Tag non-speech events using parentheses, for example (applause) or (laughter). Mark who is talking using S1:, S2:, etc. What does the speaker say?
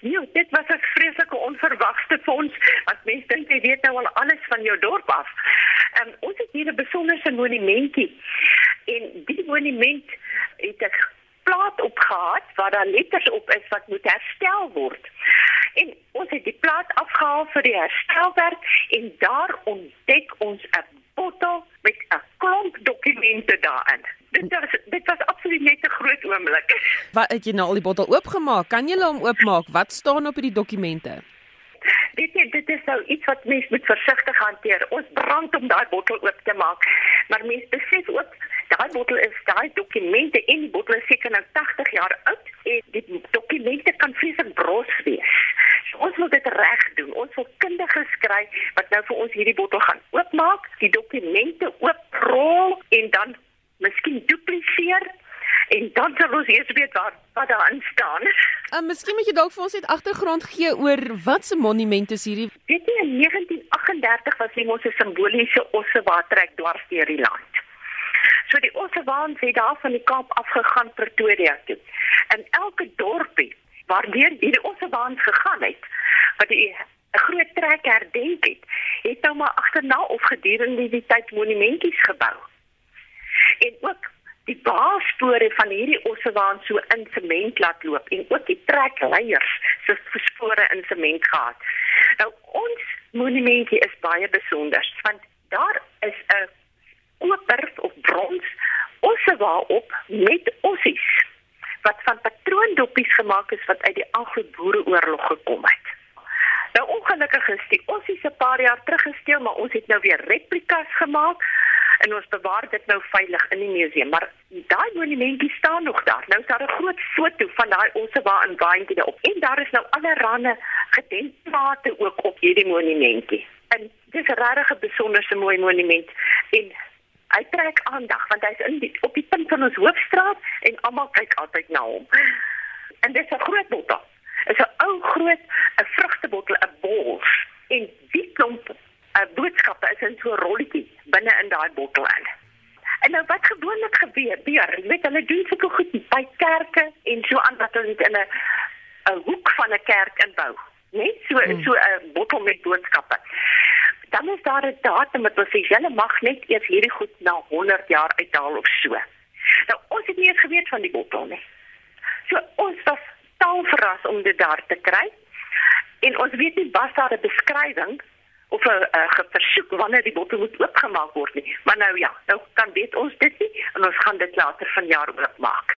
S1: Ja, dit was 'n vreeslike onverwagte fonds wat mense dink jy weet nou al alles van jou dorp af. Ehm um, ons het hier 'n besonderse monumentjie. En die monument het 'n plaat opgehad waar daar letters op is wat moet herstel word. En ons het die plaat afgehaal vir die herstelwerk en daar ontdek ons 'n bottel met 'n klomp dokumente daarin. Dit was dit was absoluut net 'n groot oomblik. (laughs)
S2: Wat het jy nou al die bottel oopgemaak? Kan jy hom oopmaak? Wat staan op hierdie dokumente?
S1: Dit dit is nou iets wat mens moet versigtig hanteer. Ons brand om daai bottel oop te maak. Maar mens besef ook daai bottel is daai dokumente en die bottel is seker nou 80 jaar oud en die dokumente kan vreeslik bros wees. So ons moet dit reg doen. Ons wil kundiges kry wat nou vir ons hierdie bottel gaan oopmaak, die dokumente ooprol en dan miskien dupliseer en dan sal ons eers weet wat wat daarin staan.
S2: En (laughs) uh, miskien moet jy dalk vir ons net agtergrond gee oor wat se monument is hierdie?
S1: Weet jy in 1938 was mos 'n simboliese ossewa trek dwars deur die land. So die ossewaan het daar van die Kaap afgegaan Pretoria toe. In elke dorpie waar deur hierdie ossewaan gegaan het, wat die 'n groot trek herdenk het, het nou maar agterna of gedurende die tyd monumentjies gebou en ook die baaspore van hierdie ossewaan so in sement laat loop en ook die trekleiers se spore in sement gehad. Nou ons monumentie is baie besonder want daar is 'n koper of brons ossewaan op met ossies wat van patroondoppies gemaak is wat uit die Anglo-Boereoorlog gekom het. Nou ongelukkig is die ossies 'n paar jaar terug gesteel, maar ons het nou weer replikas gemaak en ons bewaar dit nou veilig in die museum maar daai monumentie staan nog daar. Nou is daar 'n groot foto van daai ossewa in Waantjie op. En daar is nou allerlei gedenkplate ook op hierdie monumentie en dis 'n regtig besonderse mooi monument. En hy trek aandag want hy's in die, op die punt van ons hoofstraat en almal kyk altyd na hom. En dis 'n groot bottel. Is 'n ou groot 'n vrugtebottel 'n bors. En die klomp 'n boodskappe is in so 'n in daai bottel in. En nou wat gewoonlik gebeur, jy weet hulle doen sulke goed by kerke en so aan wat hulle in 'n 'n hoek van 'n kerk inbou, né? Nee? So hmm. so 'n bottel met boodskappe. Dan is daar 'n datum wat sê jy mag net eers hierdie goed na 100 jaar uithaal of so. Nou ons het nie eens geweet van die bottel nie. So ons was taal verras om dit daar te kry. En ons weet nie was daar 'n beskrywing of 'n uh, versoek wanneer die bottel moet oopgemaak word nie. Maar nou ja, nou kan weet ons dit nie en ons gaan dit later vanjaar oopmaak.